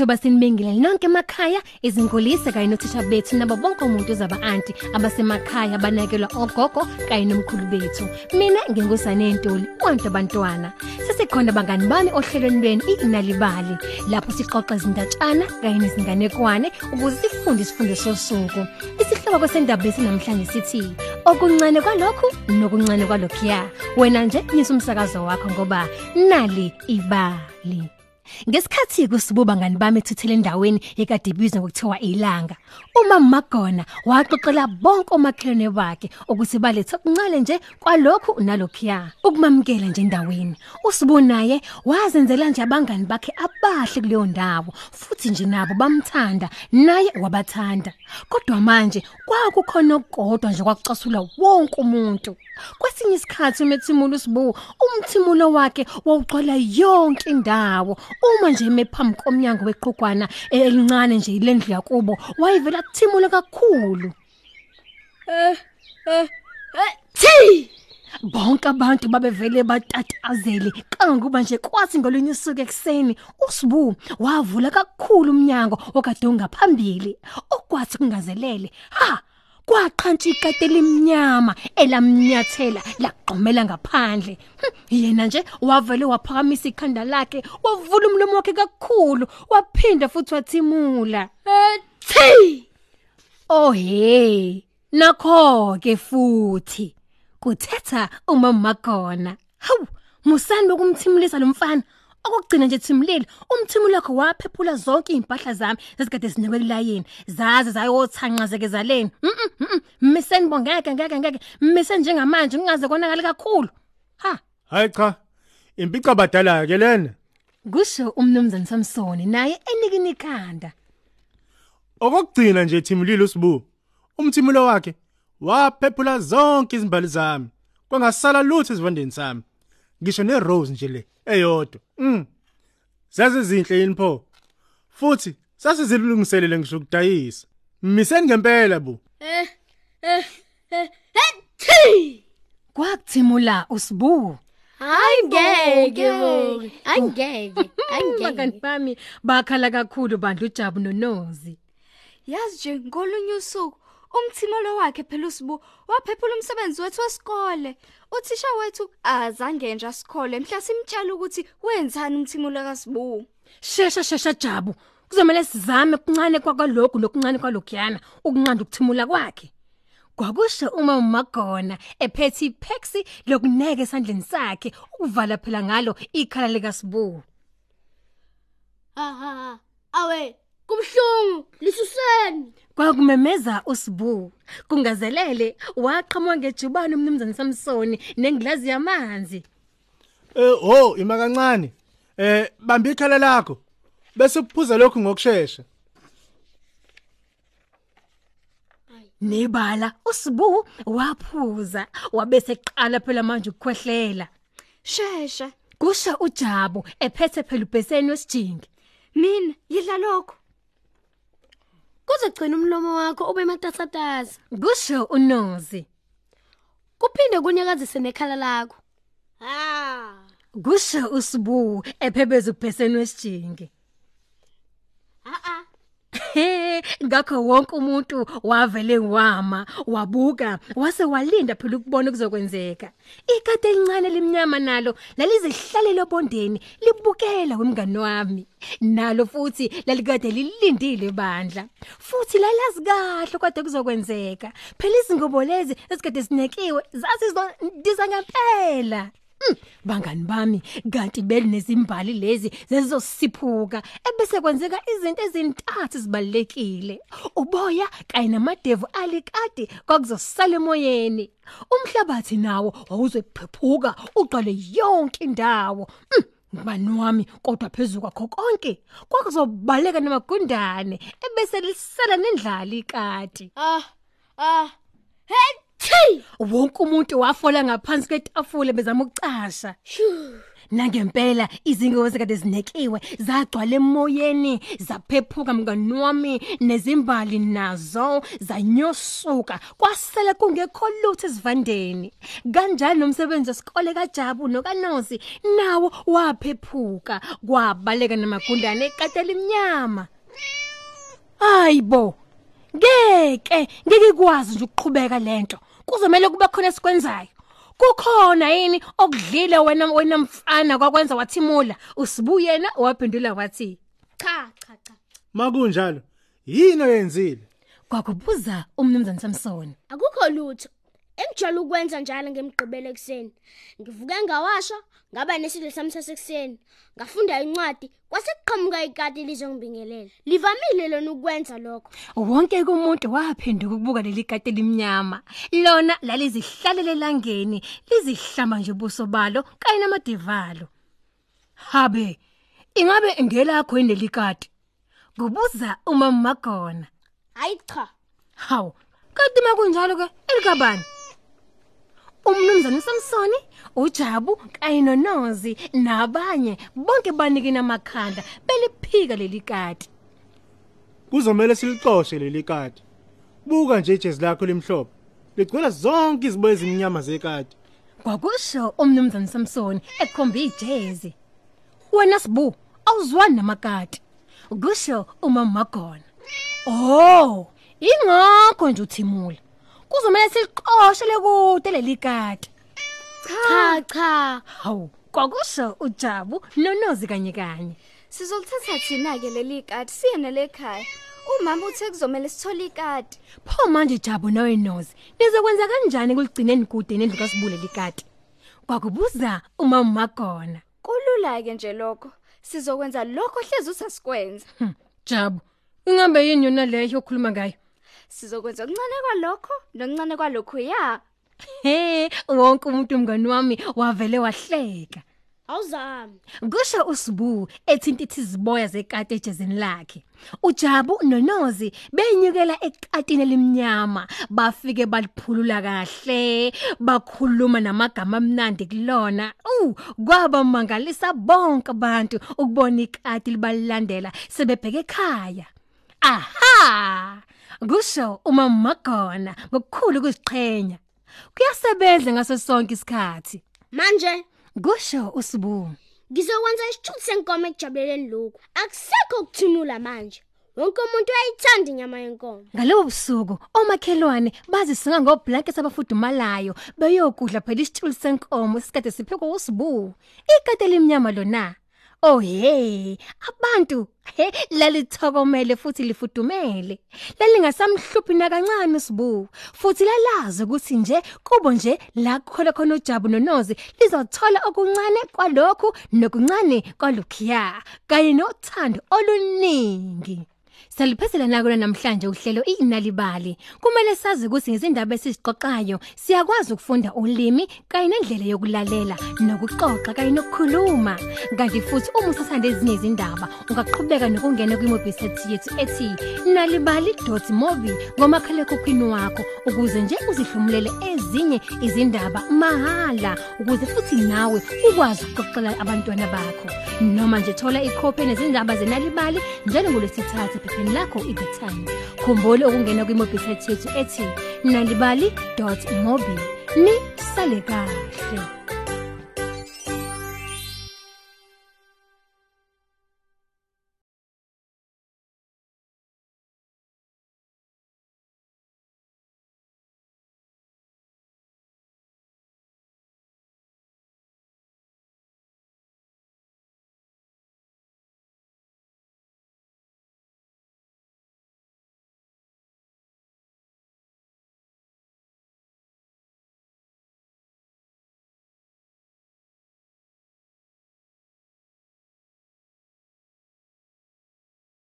leli thuba sinibengile nonke emakhaya izingulise kanye nothisha bethu nabo bonke umuntu zaba auntie abasemakhaya banakelwa ogogo kanye nomkhulu bethu. Mina ngingusane Ntuli onke abantwana. Sesikhona bangani bami ohlelweni lweni inalibali lapho sixoxa izindatshana kanye nezinganekwane ukuze sifunde isifundo sosuku. Isihloko sendaba lesinamhlanje sithi okuncane kwalokhu nokuncane kwalokhuya. Wena nje nyisa umsakazo wakho ngoba nali ibali. Ngesikhathi kusibuba ngani bami ethuthele endaweni ekade ibizwa ngokuthiwa ilanga? Uma magona waxoxela bonke omakhelwane bakhe ukuthi balethe okuncane nje kwalokhu nalokhuya. Ukumamkela nje endaweni. Usibunaye wazenzela nje abangani bakhe abahle kuleyo ndawo futhi nje nabo bamthanda naye wabathanda. Kodwa manje kwakukhona okukodwa nje kwakucasula wonke umuntu. Kwesinye isikhathi umethimula usibu umthimulo wakhe wawugcwala yonke indawo. Uma nje emephambi komnyango weqhugwana elincane nje ilendlu yakubo wayevela kuthimula kakhulu. Eh eh eh thi bonke abantu babevele batatazele kanguba nje kwathi ngolunye usuku ekseni usibu wavula kakhulu umnyango okade ungaphambili okwathi kungazelele ha! Kwaqhantsha ikati elimnyama elamnyathela laqhomela ngaphandle Hm, yena nje wavele waphakamisa ikhanda lakhe wavula umlomo wakhe kakhulu waphinda futhi wathimula eh thi Oh hey, nakho ke futhi kuthetha uma magona. Hawu, musani bokumthimulisa lo mfana. Okugcina nje thimulile, umthimulo wakhe waphephula zonke impahla zami zesikade zinikwe kulayini. Zaze zayothanqazeke zaleni. Mhm. Miseni bongeke ngeke ngeke. Mise njengamanje kungaze konakala kakhulu. Ha, Hayi cha. Impica badala ke lena. kusho umnumzane Samsoni naye enikini ikhanda. Okugcina nje Thimulile usibu. Umthimulo wakhe waphephula zonke izimbali zami. Kwangasala lutho esivandeni sami. Ngisho nerose nje le eyodwa. Mm. Zaze zinhle yini pho? Futhi sasizilungiselele ngisho ukudayisa. Miseni ngempela bu. eh eh eh eh, thi Kwakuthimula usibu. hayi ngeke bo angeke Bangani angeke bami bakhala kakhulu bandla uJabu noNozi. Yazi nje ngolunye usuku umthimolo wakhe phela usibu waphephula umsebenzi wethu wesikole. Uthisha wethu azange nje asikhole mhla simtshela ukuthi wenzani umthimolo kaSibu. Shesha shesha Jabu. Kuzomela sizame kuncane kwakalokhu nokuncane kwalokhuyana ukunqanda ukuthimula kwakhe. Kwakusho uma umagona ephethe ipexi lokuneke esandleni sakhe ukuvala phela ngalo ikhala lika Sibu. aha awe kubhlungu lisuseni Kwakumemeza uSibu. Kungazelele waqhamuka ngejubane umnumzane Samsoni nengilazi yamanzi. Eh oh ima kancane. Eh bamba ikhala lakho. Bese uphuza lokhu ngokusheshsha. Nebala uSibu waphuza wabese qala phela manje ukukhwehlela. Shesha, Kusha uJabu ephethe phela ubheseni wesijingi. mina yidla lokho. Kuzogcina umlomo wakho ube matasatasa Kusho uNozi. kuphinde kunyakazise nekhala lakho ah Kusho uSibu ephebeza ubheseni wesijingi. Ah ah He, ngakho wonke umuntu wavele wama, wabuka, wase walinda phela ukubona kuzokwenzeka. Ikade elincane limnyama nalo lalizihlalele obondeni, libukela wemngani wami. Nalo futhi lalikade lilindile bandla. Futhi lalazi kahle kade kuzokwenzeka. Phela izingobo lezi esikade sinekiwe zasizondiza ngempela. Mm, bangani bami kanti beli nezimbali lezi zezosiphuka ebese kwenzeka izinto ezintathu zibalekile uboya kanye namadevu alikade kwakuzosala emoyeni. Umhlabathi nawo wawuzophephuka uqale yonke indawo. Mm, ngubani wami? Kodwa phezulu kwakho konke kwakuzobaleka namagundane ebese lisala nendlala ikati. Ah ah hey! Thi wonke umuntu wafola ngaphansi kwetafule bezama ukucasha Shoo. nangempela izingozi kade zinekiwe zagcwala emoyeni zaphephuka mngani wami nezimbali nazo zanyosuka kwasele kungekho lutho esivandeni kanjalo nomsebenzi wesikole kaJabu nokaNosi nawo waphephuka kwabaleka namagundane eqatela iminyama Hayibo. Ngeke ngeke kwazi nje ukuqhubeka lento. Kuzomela kube khona esikwenzayo. Kukhona yini okudlile wena wena mfana kwakwenza wathimula usibuyena waphendula wathi Cha cha cha. Makunjalo, yini oyenzile? kwakubuza umnumzane Samson. Akukho lutho. Engijala ukwenza njalo ngemgqibelo ekseni. Ngivuke ngawasha, ngaba nesidlo sami sasekuseni. Ngafunda incwadi, kwase kuqhamuka ikati lizongibingelela. Livamile lona ukwenza lokho. Wonke umuntu waphenduka ukubuka leli kati limnyama. Lona lalizihlalele langeni, lizihlamba nje ubuso balo kanye namadivalo. Habe, ingabe ngelakho inelikati? Kubuza uma magona. Hayi cha. Hawu, kanti makunjalo ke elikabani? Umnumzane Samsoni, uJabu kanye noNozi nabanye bonke banikina amakhanda beliphika leli kati. Kuzomela silixoshe leli kati. Buka nje ijezi lakho limhlophe. Ligcwele zonke iziboye ezimnyama zekati. Kwakusho umnumzane Samson ekhomba ijezi. Wena sibu, awuzwani namakati. Kusho uma magona. Oh, ingakho nje uthimula. Kuzomela siliqoshele kude leli kati. Cha cha. Hawu, kwakusho uJabu noNozi kanye kanye. Sizolithatha thina ke leli kati siye nelekhaya. Umama uthe kuzomela sithole ikati. Pho manje Jabu noNozi, nizokwenza kanjani kuligcineni kude nendlu kaSibule likati? Kwakubuza uma magona. Kulula ke nje lokho. Sizokwenza lokho hlezi usasikwenza. Hm, Jabu, ingambe yini yona leyo okhuluma ngayo? Sizokwenza okuncane kwalokho nokuncane kwalokho ya. He, wonke umuntu mngani wami wavele wahleka. Awuzami. Kusho uSibu ethinta iziboya zekati ejezini lakhe. uJabu noNozi benyukela eqatini elimnyama bafike baliphulula kahle bakhuluma namagama amnandi kulona uh kwaba mangalisa bonke abantu ukubona ikati libalandela sebebheke ekhaya aha kusho uma magona ngokukhulu ukuziqhenya kuyasebenza ngaso sonke isikhathi Manje kusho uSibu ngizokwenza isithuthi senkomo ekujabuleleni lokhu. Akusekho ukuthimula manje. Wonke umuntu uyayithanda inyama yenkomo. Ngalobo busuku omakhelwane bazisinga ngoblankets abafudumalayo beyokudla phela isitshulu senkomo isikade siphekwa usibu. Ikade limnyama lona. Oh hey, abantu he lalithokomele futhi lifudumele. Lalingasamhluphi nakancane usibu. Futhi lalazi ukuthi nje kubo nje la khona khona uJabu noNozi lizothola okuncane kwalokhu nokuncane kwalokhiya kanye nothando oluningi. Saliphezela nakona namhlanje uhlelo inalibali. Kumele sazi ukuthi ngezindaba esizixoxayo siyakwazi ukufunda ulimi kanye nendlela yokulalela nokuxoxa kanye nokukhuluma. Kanti futhi uma usathanda ezinye izindaba ungaqhubeka nokungena kwi-website yethu ethi nalibali.mobi ngomakhala ekhukhwini wakho ukuze nje uzihlomulele ezinye izindaba mahala ukuze futhi nawe ukwazi ukuxoxela abantwana bakho. Noma nje thola ikhophi nezindaba zenalibali njalo ngolesithathu ephepheni lakho iThe Time. Khumbula ukungena kwi-website yethu ethi nalibali.mobi. Ni sale kahle.